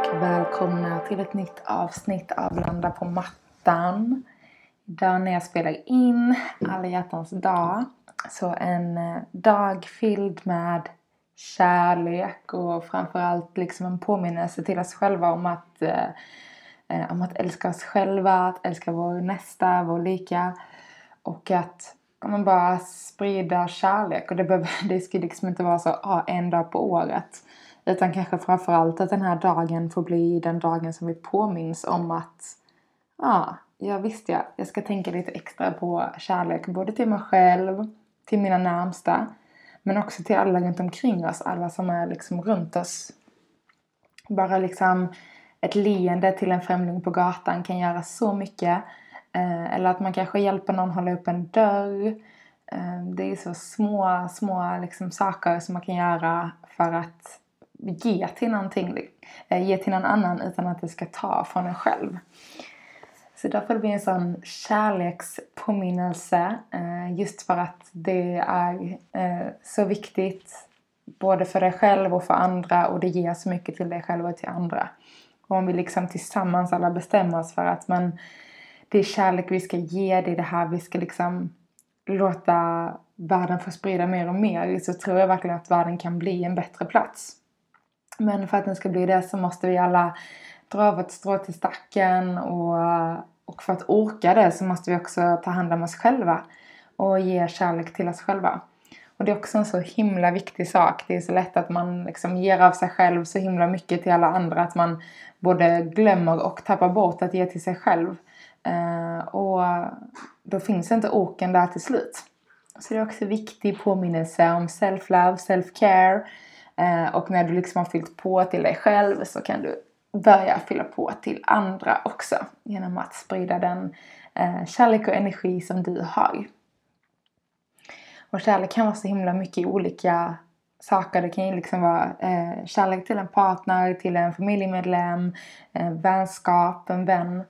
Och välkomna till ett nytt avsnitt av Landa på mattan. Idag när jag spelar in Alla hjärtans dag så en eh, dag fylld med kärlek och framförallt liksom en påminnelse till oss själva om att, eh, eh, om att älska oss själva, att älska vår nästa, vår lika och att man bara sprida kärlek och det, behöver, det ska liksom inte vara så ah, en dag på året utan kanske framförallt att den här dagen får bli den dagen som vi påminns om att Ja, ja visst ja, jag ska tänka lite extra på kärlek både till mig själv, till mina närmsta men också till alla runt omkring oss, alla som är liksom runt oss. Bara liksom ett leende till en främling på gatan kan göra så mycket. Eh, eller att man kanske hjälper någon hålla upp en dörr. Eh, det är så små, små liksom saker som man kan göra för att ge till någonting, eh, ge till någon annan utan att det ska ta från en själv. Så därför blir det en sån kärlekspåminnelse eh, just för att det är eh, så viktigt både för dig själv och för andra och det ger så mycket till dig själv och till andra. Och om vi liksom tillsammans alla bestämmer oss för att men, det är kärlek vi ska ge, det är det här vi ska liksom låta världen få sprida mer och mer så tror jag verkligen att världen kan bli en bättre plats. Men för att den ska bli det så måste vi alla dra vårt strå till stacken och, och för att orka det så måste vi också ta hand om oss själva och ge kärlek till oss själva. Och det är också en så himla viktig sak. Det är så lätt att man liksom ger av sig själv så himla mycket till alla andra att man både glömmer och tappar bort att ge till sig själv. Uh, och då finns inte orken där till slut. Så det är också en viktig påminnelse om self-love, self-care. Eh, och när du liksom har fyllt på till dig själv så kan du börja fylla på till andra också genom att sprida den eh, kärlek och energi som du har. Och kärlek kan vara så himla mycket olika saker. Det kan ju liksom vara eh, kärlek till en partner, till en familjemedlem, eh, vänskap, en vän.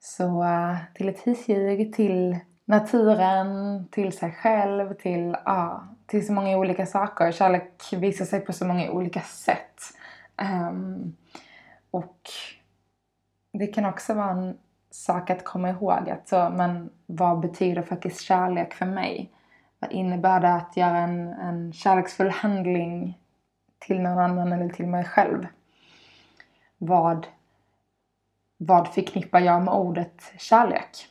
Så eh, till ett husdjur, till naturen, till sig själv, till, ah, till så många olika saker. Kärlek visar sig på så många olika sätt. Um, och det kan också vara en sak att komma ihåg att så, men vad betyder faktiskt kärlek för mig? Vad innebär det att göra en, en kärleksfull handling till någon annan eller till mig själv? Vad, vad förknippar jag med ordet kärlek?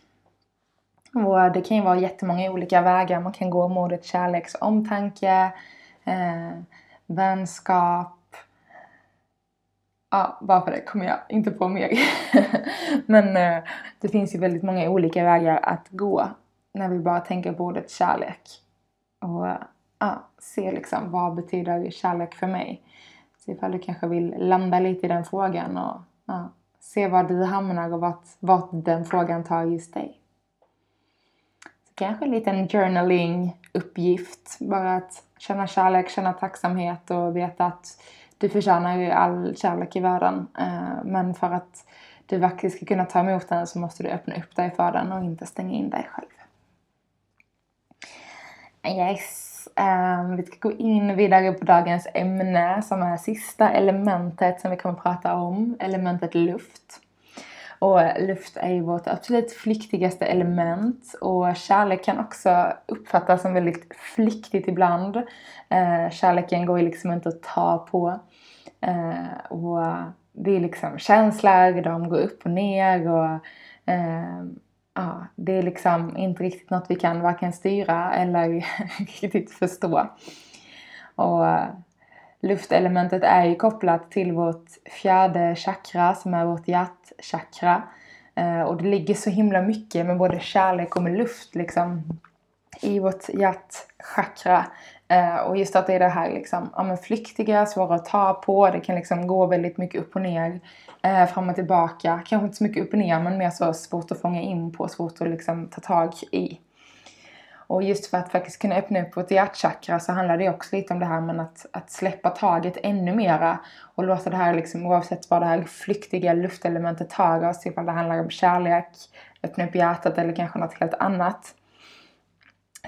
Och det kan ju vara jättemånga olika vägar man kan gå med ordet eh, vänskap. Ja, bara för det kommer jag inte på mer. Men eh, det finns ju väldigt många olika vägar att gå när vi bara tänker på ordet kärlek. Och ja, se liksom vad betyder kärlek för mig? Så ifall du kanske vill landa lite i den frågan och ja, se var du hamnar och vart, vart den frågan tar just dig. Kanske en liten journaling-uppgift. Bara att känna kärlek, känna tacksamhet och veta att du förtjänar ju all kärlek i världen. Eh, men för att du verkligen ska kunna ta emot den så måste du öppna upp dig för den och inte stänga in dig själv. Yes. Um, vi ska gå in vidare på dagens ämne som är sista elementet som vi kommer att prata om. Elementet luft. Och luft är ju vårt absolut flyktigaste element och kärlek kan också uppfattas som väldigt flyktigt ibland. Eh, kärleken går ju liksom inte att ta på. Eh, och det är liksom känslor, de går upp och ner och eh, ja, det är liksom inte riktigt något vi kan varken styra eller riktigt förstå. Och luftelementet är ju kopplat till vårt fjärde chakra som är vårt hjärtchakra. Eh, och det ligger så himla mycket med både kärlek och med luft liksom i vårt hjärtchakra. Eh, och just att det är det här liksom, ja, men flyktiga, svåra att ta på. Det kan liksom gå väldigt mycket upp och ner. Eh, fram och tillbaka. Kanske inte så mycket upp och ner men mer så svårt att fånga in på. Svårt att liksom ta tag i. Och just för att faktiskt kunna öppna upp vårt hjärtchakra så handlar det också lite om det här med att, att släppa taget ännu mera. Och låta det här liksom, oavsett vad det här flyktiga luftelementet tar oss, ifall det handlar om kärlek, öppna upp hjärtat eller kanske något helt annat.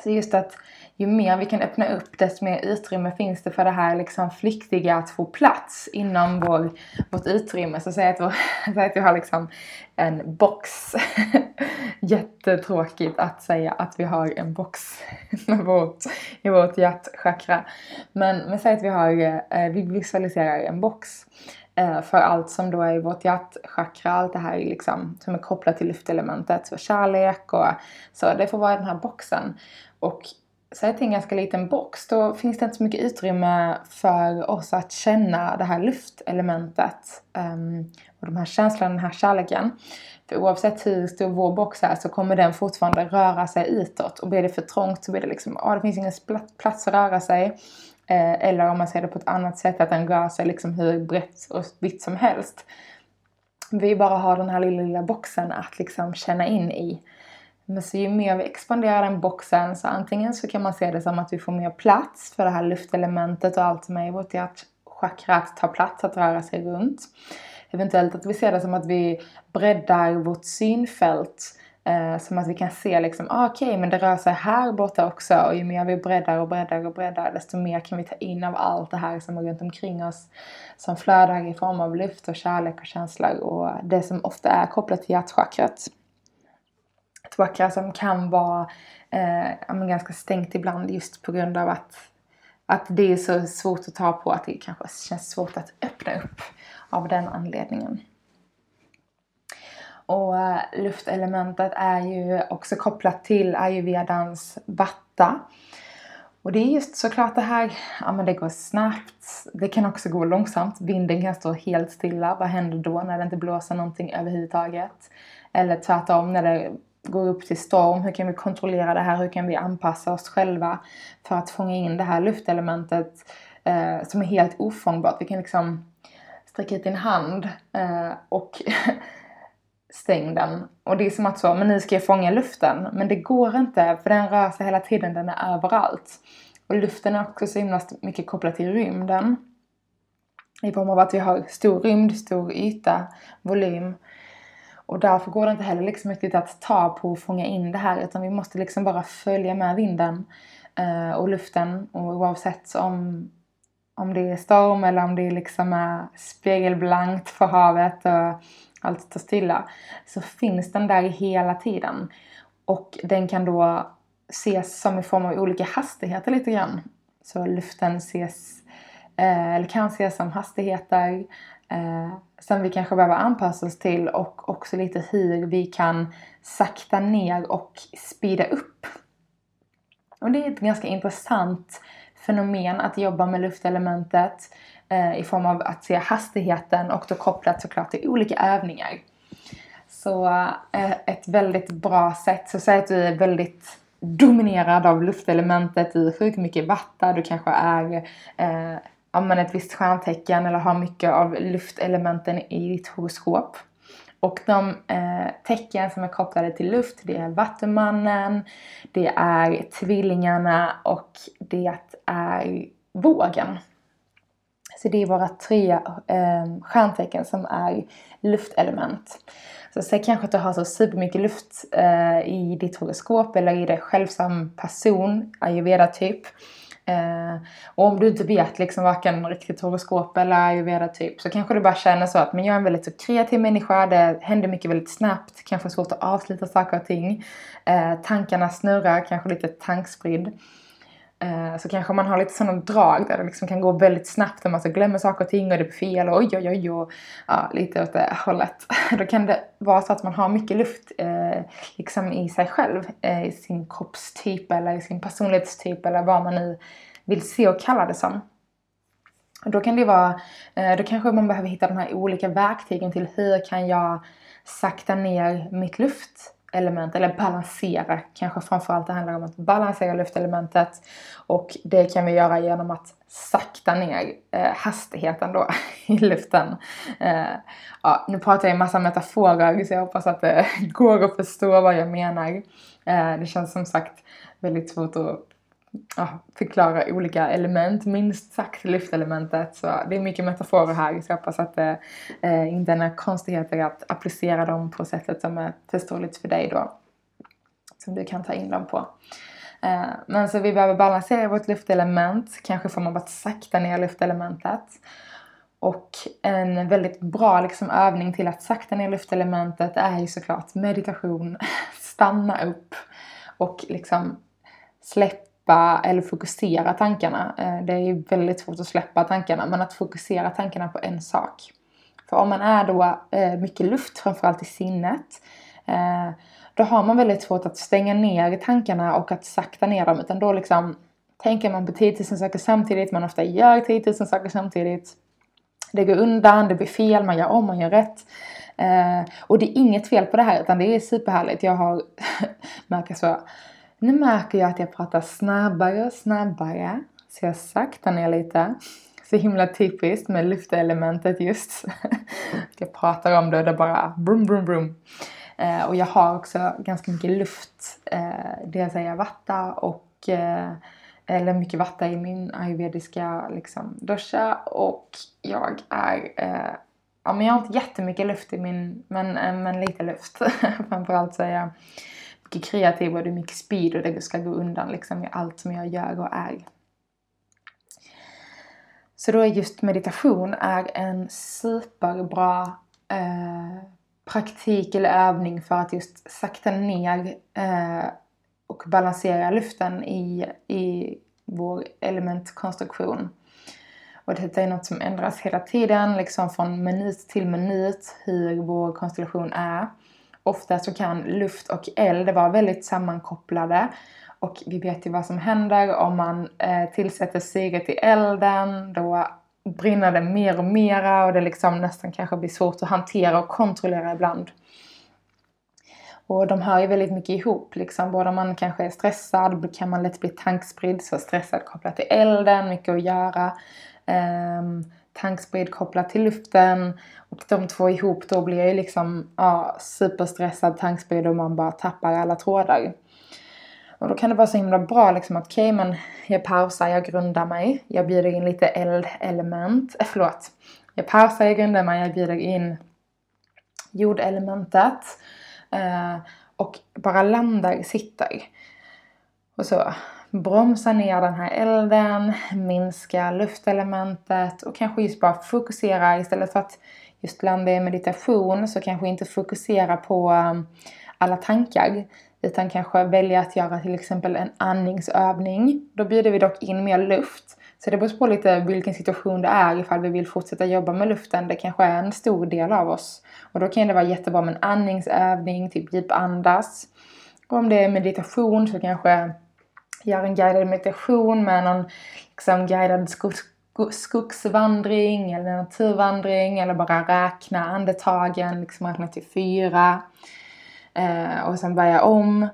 Så just att ju mer vi kan öppna upp desto mer utrymme finns det för det här liksom flyktiga att få plats inom vår, vårt utrymme. Så säg att, vår, säg att vi har liksom en box. Jättetråkigt att säga att vi har en box med vårt, i vårt hjärtchakra. Men, men säg att vi, har, eh, vi visualiserar en box Eh, för allt som då är i vårt hjärtchakra, allt det här liksom, som är kopplat till luftelementet, så kärlek och så. Det får vara i den här boxen. Och säg till en ganska liten box, då finns det inte så mycket utrymme för oss att känna det här luftelementet. Um, och de här känslorna, den här kärleken. För oavsett hur stor vår box är så kommer den fortfarande röra sig utåt. Och blir det för trångt så blir det liksom, ja det finns ingen plats att röra sig. Eh, eller om man ser det på ett annat sätt, att den rör sig liksom hur brett och vitt som helst. Vi bara har den här lilla, lilla boxen att liksom känna in i. Men så ju mer vi expanderar den boxen så antingen så kan man se det som att vi får mer plats för det här luftelementet och allt som är i vårt hjärtchakra att ta plats, att röra sig runt. Eventuellt att vi ser det som att vi breddar vårt synfält Eh, som att vi kan se liksom, ah, okej okay, men det rör sig här borta också och ju mer vi breddar och breddar och breddar desto mer kan vi ta in av allt det här som är runt omkring oss som flödar i form av luft och kärlek och känslor och det som ofta är kopplat till hjärtchakrat ett chakra som kan vara eh, ganska stängt ibland just på grund av att, att det är så svårt att ta på att det kanske känns svårt att öppna upp av den anledningen. Och eh, luftelementet är ju också kopplat till ayurvedans vatta. Och det är just såklart det här, ja men det går snabbt, det kan också gå långsamt, vinden kan stå helt stilla, vad händer då när det inte blåser någonting överhuvudtaget? Eller tvärtom, när det går upp till storm, hur kan vi kontrollera det här, hur kan vi anpassa oss själva för att fånga in det här luftelementet eh, som är helt ofångbart. Vi kan liksom sträcka ut din hand eh, och stäng den. Och det är som att så, men nu ska jag fånga luften. Men det går inte för den rör sig hela tiden, den är överallt. Och luften är också så himla mycket kopplad till rymden. I form av att vi har stor rymd, stor yta, volym. Och därför går det inte heller liksom riktigt att ta på och fånga in det här utan vi måste liksom bara följa med vinden eh, och luften och oavsett om, om det är storm eller om det liksom är spegelblankt på havet och allt står stilla så finns den där hela tiden. Och den kan då ses som i form av olika hastigheter lite grann. Så luften ses, eh, eller kan ses som hastigheter eh, som vi kanske behöver anpassa oss till och också lite hur vi kan sakta ner och speeda upp. Och det är ett ganska intressant fenomen att jobba med luftelementet eh, i form av att se hastigheten och då kopplat såklart till olika övningar. Så eh, ett väldigt bra sätt, så säg att du är väldigt dominerad av luftelementet i sjukt mycket vatten, du kanske är eh, ja, men ett visst stjärntecken eller har mycket av luftelementen i ditt horoskop. Och de eh, tecken som är kopplade till luft, det är Vattumannen, det är Tvillingarna och det är Vågen. Så det är våra tre eh, stjärntecken som är luftelement. Så säg kanske att du har så supermycket luft eh, i ditt horoskop eller i dig själv som person, ayurveda typ. Eh, och om du inte vet liksom varken riktigt horoskop eller ayurveda typ så kanske du bara känner så att men jag är en väldigt så kreativ människa, det händer mycket väldigt snabbt, kanske svårt att avsluta saker och ting. Eh, tankarna snurrar, kanske lite tankspridd. Eh, så kanske man har lite sådana drag där det liksom kan gå väldigt snabbt och man så glömmer saker och ting och det blir fel och oj oj oj och ja, lite åt det hållet. Då kan det vara så att man har mycket luft eh, liksom i sig själv, eh, i sin kroppstyp eller i sin personlighetstyp eller vad man nu vill se och kalla det som. Och då kan det vara, eh, då kanske man behöver hitta de här olika verktygen till hur kan jag sakta ner mitt luft luftelement, eller balansera kanske framförallt. Det handlar om att balansera luftelementet och det kan vi göra genom att sakta ner eh, hastigheten då i luften. Eh, ja, nu pratar jag en massa metaforer så jag hoppas att det går att förstå vad jag menar. Eh, det känns som sagt väldigt svårt att ja, förklara olika element, minst sagt luftelementet. Så det är mycket metaforer här så jag hoppas att det eh, inte är några konstigheter att applicera dem på sättet som är förståeligt för dig då. Som du kan ta in dem på. Eh, men så vi behöver balansera vårt luftelement, kanske får man bara sakta ner luftelementet. Och en väldigt bra liksom, övning till att sakta ner luftelementet är ju såklart meditation. Stanna upp och liksom släpp släppa eller fokusera tankarna. Eh, det är ju väldigt svårt att släppa tankarna, men att fokusera tankarna på en sak. För om man är då eh, mycket luft, framförallt i sinnet, eh, då har man väldigt svårt att stänga ner tankarna och att sakta ner dem. Utan då liksom tänker man på 10 000 saker samtidigt, man ofta gör 10 000 saker samtidigt. Det går undan, det blir fel, man gör om, man gör rätt. och det är inget fel på det här utan det är superhärligt. Jag har märkt så nu märker jag att jag pratar snabbare och snabbare. Så jag saktar ner lite. Så himla typiskt med luftelementet just. jag pratar om det och det bara brum brum brum. Eh, och jag har också ganska mycket luft. Eh, dels är jag vatta och eh, eller mycket vatten i min ayurvediska liksom, dosha och jag är eh, ja men jag har inte jättemycket luft i min men, eh, men lite luft. Framförallt så är jag mycket kreativ och det är mycket speed och det ska gå undan liksom i allt som jag gör och är. Så då är just meditation är en superbra eh, praktik eller övning för att just sakta ner eh, och balansera luften i, i vår elementkonstruktion. Och detta är något som ändras hela tiden, liksom från minut till minut, hur vår konstellation är. Ofta så kan luft och eld vara väldigt sammankopplade. Och vi vet ju vad som händer om man eh, tillsätter syret i elden. Då brinner det mer och mera och det liksom nästan kanske blir svårt att hantera och kontrollera ibland. Och de hör ju väldigt mycket ihop. Liksom. Både om man kanske är stressad kan man lätt bli tankspridd. Så stressad kopplat till elden, mycket att göra. Um, tankspridd kopplat till luften. Och de två ihop då blir ju liksom ja, superstressad tankspridd och man bara tappar alla trådar. Och då kan det vara så himla bra liksom att okej okay, men jag pausar, jag grundar mig. Jag bjuder in lite eldelement. eh, förlåt. Jag pausar, jag grundar mig, jag bjuder in jordelementet. Eh, och bara landar, sitter. Och så bromsa ner den här elden, minska luftelementet och kanske just bara fokusera istället för att just landa i meditation så kanske inte fokusera på um, alla tankar utan kanske välja att göra till exempel en andningsövning. Då bjuder vi dock in mer luft. Så det beror på lite vilken situation det är ifall vi vill fortsätta jobba med luften. Det kanske är en stor del av oss. Och då kan det vara jättebra med en andningsövning, typ djupandas. Och om det är meditation så kanske Gör en guidad meditation med någon liksom, guidad skogs, skogsvandring eller naturvandring eller bara räkna andetagen, liksom räkna till fyra eh, och sen börja om.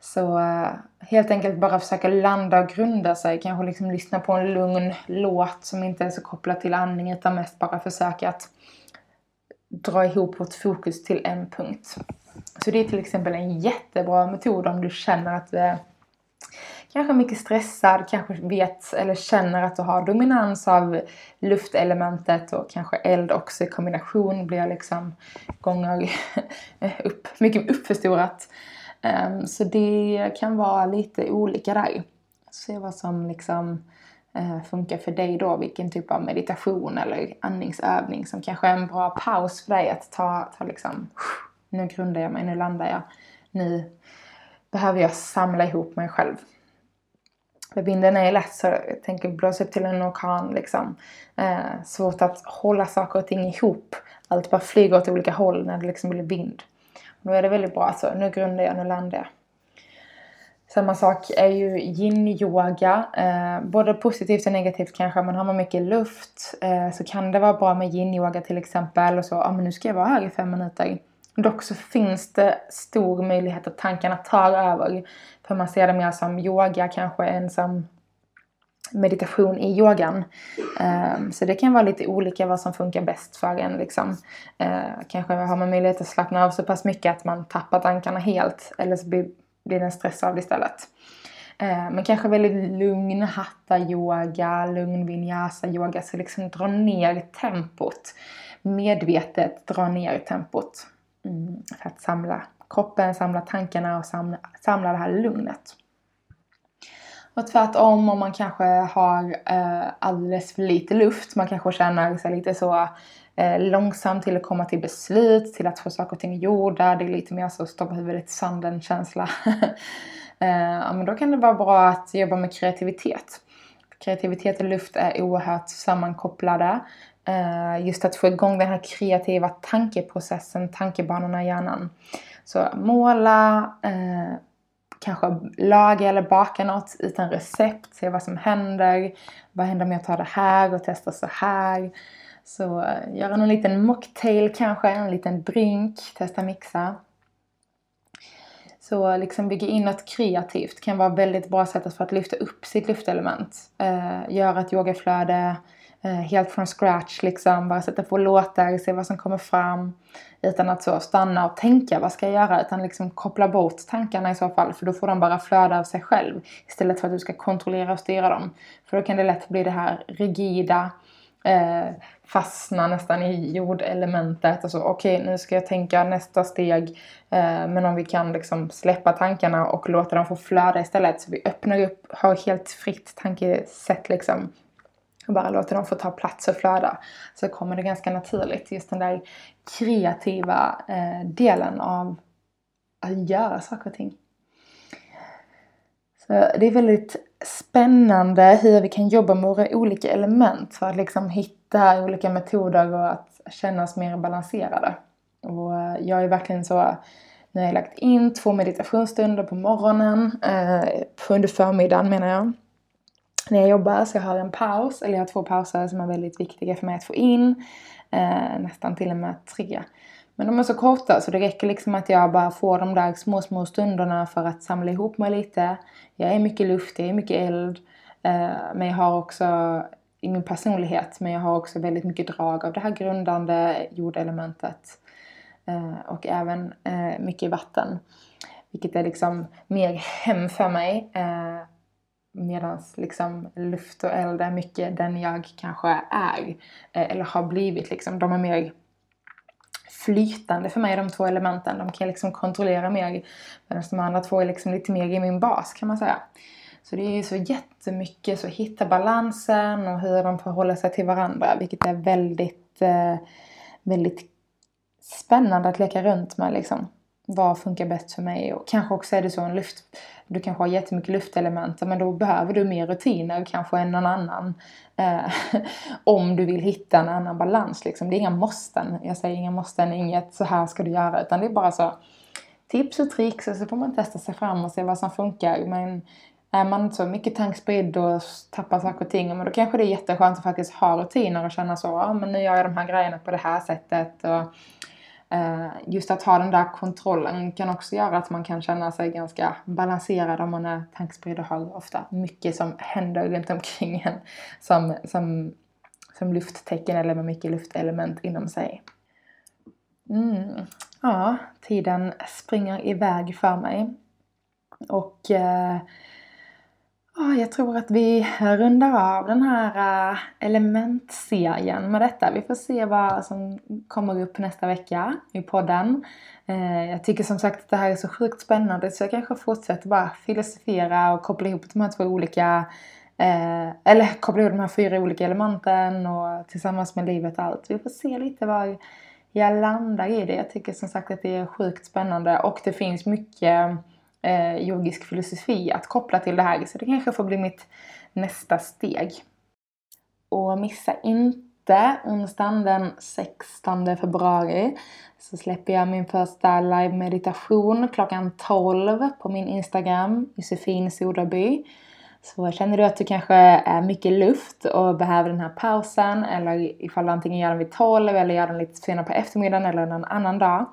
Så eh, helt enkelt bara försöka landa och grunda sig. Kanske liksom lyssna på en lugn låt som inte är så kopplad till andning utan mest bara försöka att dra ihop vårt fokus till en punkt. Så det är till exempel en jättebra metod om du känner att du är kanske mycket stressad, kanske vet eller känner att du har dominans av luftelementet och kanske eld också i kombination blir liksom gånger upp, mycket uppförstorat. Um, så det kan vara lite olika där. Se vad som liksom uh, funkar för dig då, vilken typ av meditation eller andningsövning som kanske är en bra paus för dig att ta, ta liksom, nu grundar jag mig, nu landar jag, nu behöver jag samla ihop mig själv. För vinden är lätt så jag tänker blåsa upp till en orkan liksom. Eh, svårt att hålla saker och ting ihop. Allt bara flyger åt olika håll när det liksom blir vind. Och då är det väldigt bra så, nu grundar jag, nu landar jag. Samma sak är ju yin-yoga. Eh, både positivt och negativt kanske. Men har man mycket luft eh, så kan det vara bra med yin-yoga till exempel. Och så, ja ah, men nu ska jag vara här i fem minuter. Dock så finns det stor möjlighet att tankarna tar över. För man ser det mer som yoga kanske än som meditation i yogan. Um, så det kan vara lite olika vad som funkar bäst för en. Liksom. Uh, kanske har man möjlighet att slappna av så pass mycket att man tappar tankarna helt. Eller så blir, blir den stressad istället. Uh, men kanske väldigt lugn hatta-yoga, lugn vinyasa-yoga. Så liksom dra ner tempot. Medvetet dra ner tempot. För att samla kroppen, samla tankarna och samla, samla det här lugnet. Och tvärtom om man kanske har eh, alldeles för lite luft, man kanske känner sig lite så eh, långsam till att komma till beslut, till att få saker och ting gjorda. Det är lite mer så stoppa huvudet i sanden känsla. eh, men då kan det vara bra att jobba med kreativitet. Kreativitet och luft är oerhört sammankopplade. Eh, just att få igång den här kreativa tankeprocessen, tankebanorna i hjärnan. Så måla, eh, kanske laga eller baka något utan recept, se vad som händer. Vad händer om jag tar det här och testar så här? Så eh, göra någon liten mocktail kanske, en liten drink, testa mixa. Så liksom bygga in något kreativt kan vara väldigt bra sätt för att lyfta upp sitt luftelement. Eh, göra ett yogaflöde, Eh, Eh, helt från scratch liksom. Bara sätta på låtar, se vad som kommer fram. Utan att så stanna och tänka, vad ska jag göra? Utan liksom koppla bort tankarna i så fall. För då får de bara flöda av sig själv. Istället för att du ska kontrollera och styra dem. För då kan det lätt bli det här rigida. Eh, fastna nästan i jordelementet. Alltså, Okej, okay, nu ska jag tänka nästa steg. Eh, men om vi kan liksom släppa tankarna och låta dem få flöda istället. Så vi öppnar upp, har helt fritt tankesätt liksom och bara låter dem få ta plats och flöda så kommer det ganska naturligt. Just den där kreativa eh, delen av att göra saker och ting. Så det är väldigt spännande hur vi kan jobba med våra olika element för att liksom hitta olika metoder och att känna oss mer balanserade. Och eh, jag är verkligen så nu har jag lagt in två meditationsstunder på morgonen, eh, under förmiddagen menar jag när jag jobbar så jag har en paus, eller jag har två pauser som är väldigt viktiga för mig att få in. Eh, nästan till och med tre. Men de är så korta så det räcker liksom att jag bara får de där små, små stunderna för att samla ihop mig lite. Jag är mycket luft, jag är mycket eld. Eh, men jag har också i min personlighet, men jag har också väldigt mycket drag av det här grundande jordelementet. Eh, och även eh, mycket vatten. Vilket är liksom mer hem för mig. Eh, Medan liksom luft och eld är mycket den jag kanske är. Eh, eller har blivit liksom. De är mer flytande för mig de två elementen. De kan jag liksom kontrollera mer. Medan de andra två är liksom lite mer i min bas kan man säga. Så det är ju så jättemycket så hitta balansen och hur de förhåller sig till varandra. Vilket är väldigt, eh, väldigt spännande att leka runt med liksom vad funkar bäst för mig? Och kanske också är det så en luft, du kanske har jättemycket luftelement men då behöver du mer rutiner kanske än någon annan. Eh, om du vill hitta en annan balans liksom. Det är inga måsten. Jag säger inga måsten, inget så här ska du göra utan det är bara så tips och tricks och så får man testa sig fram och se vad som funkar. Men är man inte så mycket tankspridd och tappar saker och ting, men då kanske det är jätteskönt att faktiskt ha rutiner och känna så, ja men nu gör jag de här grejerna på det här sättet. Och, Eh, just att ha den där kontrollen kan också göra att man kan känna sig ganska balanserad om man är tankspridd och har ofta mycket som händer runt omkring en som, som, som lufttecken eller med mycket luftelement inom sig. Mm. Ja, tiden springer iväg för mig. Och eh, jag tror att vi rundar av den här eh, elementserien med detta. Vi får se vad som kommer upp nästa vecka i podden. Eh, jag tycker som sagt att det här är så sjukt spännande så jag kanske fortsätter bara filosofera och koppla ihop de här två olika eh, eller koppla ihop de här fyra olika elementen och tillsammans med livet och allt. Vi får se lite var jag landar i det. Jag tycker som sagt att det är sjukt spännande och det finns mycket eh, yogisk filosofi att koppla till det här. Så det kanske får bli mitt nästa steg. Och missa inte onsdagen den 16 februari så släpper jag min första live meditation klockan 12 på min Instagram, Josefin Soderby. Så känner du att du kanske är mycket luft och behöver den här pausen eller ifall du antingen gör den vid 12 eller gör den lite senare på eftermiddagen eller någon annan dag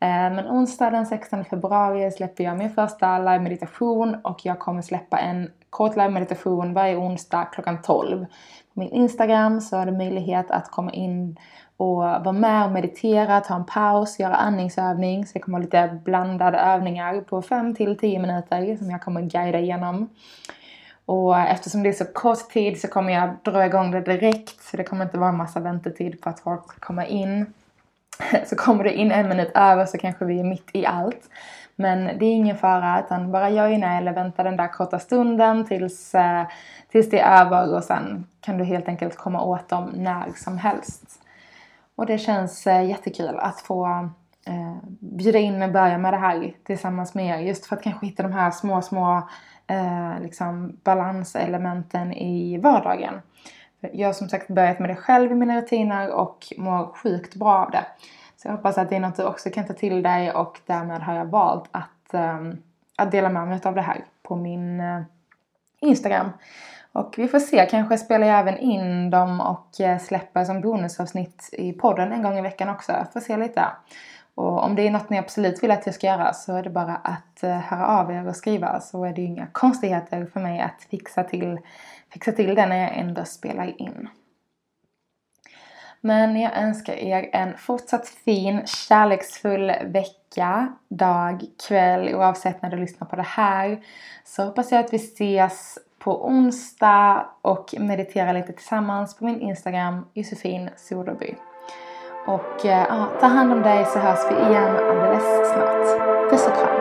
Eh, men onsdag den 16 februari släpper jag min första live-meditation och jag kommer släppa en kort live-meditation varje onsdag klockan 12. På min Instagram så har du möjlighet att komma in och vara med och meditera, ta en paus, göra andningsövning. Så det kommer ha lite blandade övningar på 5 till 10 minuter som jag kommer guida igenom. Och eftersom det är så kort tid så kommer jag dra igång det direkt. Så det kommer inte vara en massa väntetid på att folk ska komma in. Så kommer det in en minut över så kanske vi är mitt i allt. Men det är ingen fara utan bara joina eller vänta den där korta stunden tills, eh, tills det är över och sen kan du helt enkelt komma åt dem när som helst. Och det känns eh, jättekul att få eh, bjuda in och börja med det här tillsammans med er. Just för att kanske hitta de här små, små eh, liksom balanselementen i vardagen. Jag har som sagt börjat med det själv i mina rutiner och mår sjukt bra av det. Så jag hoppas att det är något du också kan ta till dig och därmed har jag valt att, um, att dela med mig av det här på min uh, Instagram. Och vi får se, kanske spelar jag även in dem och eh, släpper som bonusavsnitt i podden en gång i veckan också. Får se lite. Och om det är något ni absolut vill att jag ska göra så är det bara att eh, höra av er och skriva så är det ju inga konstigheter för mig att fixa till, fixa till det när jag ändå spelar in. Men jag önskar er en fortsatt fin, kärleksfull vecka, dag, kväll oavsett när du lyssnar på det här. Så hoppas jag att vi ses på onsdag och mediterar lite tillsammans på min Instagram Josefin Soderby. Och eh, ja, ta hand om dig så hörs vi igen alldeles snart. Puss och kram.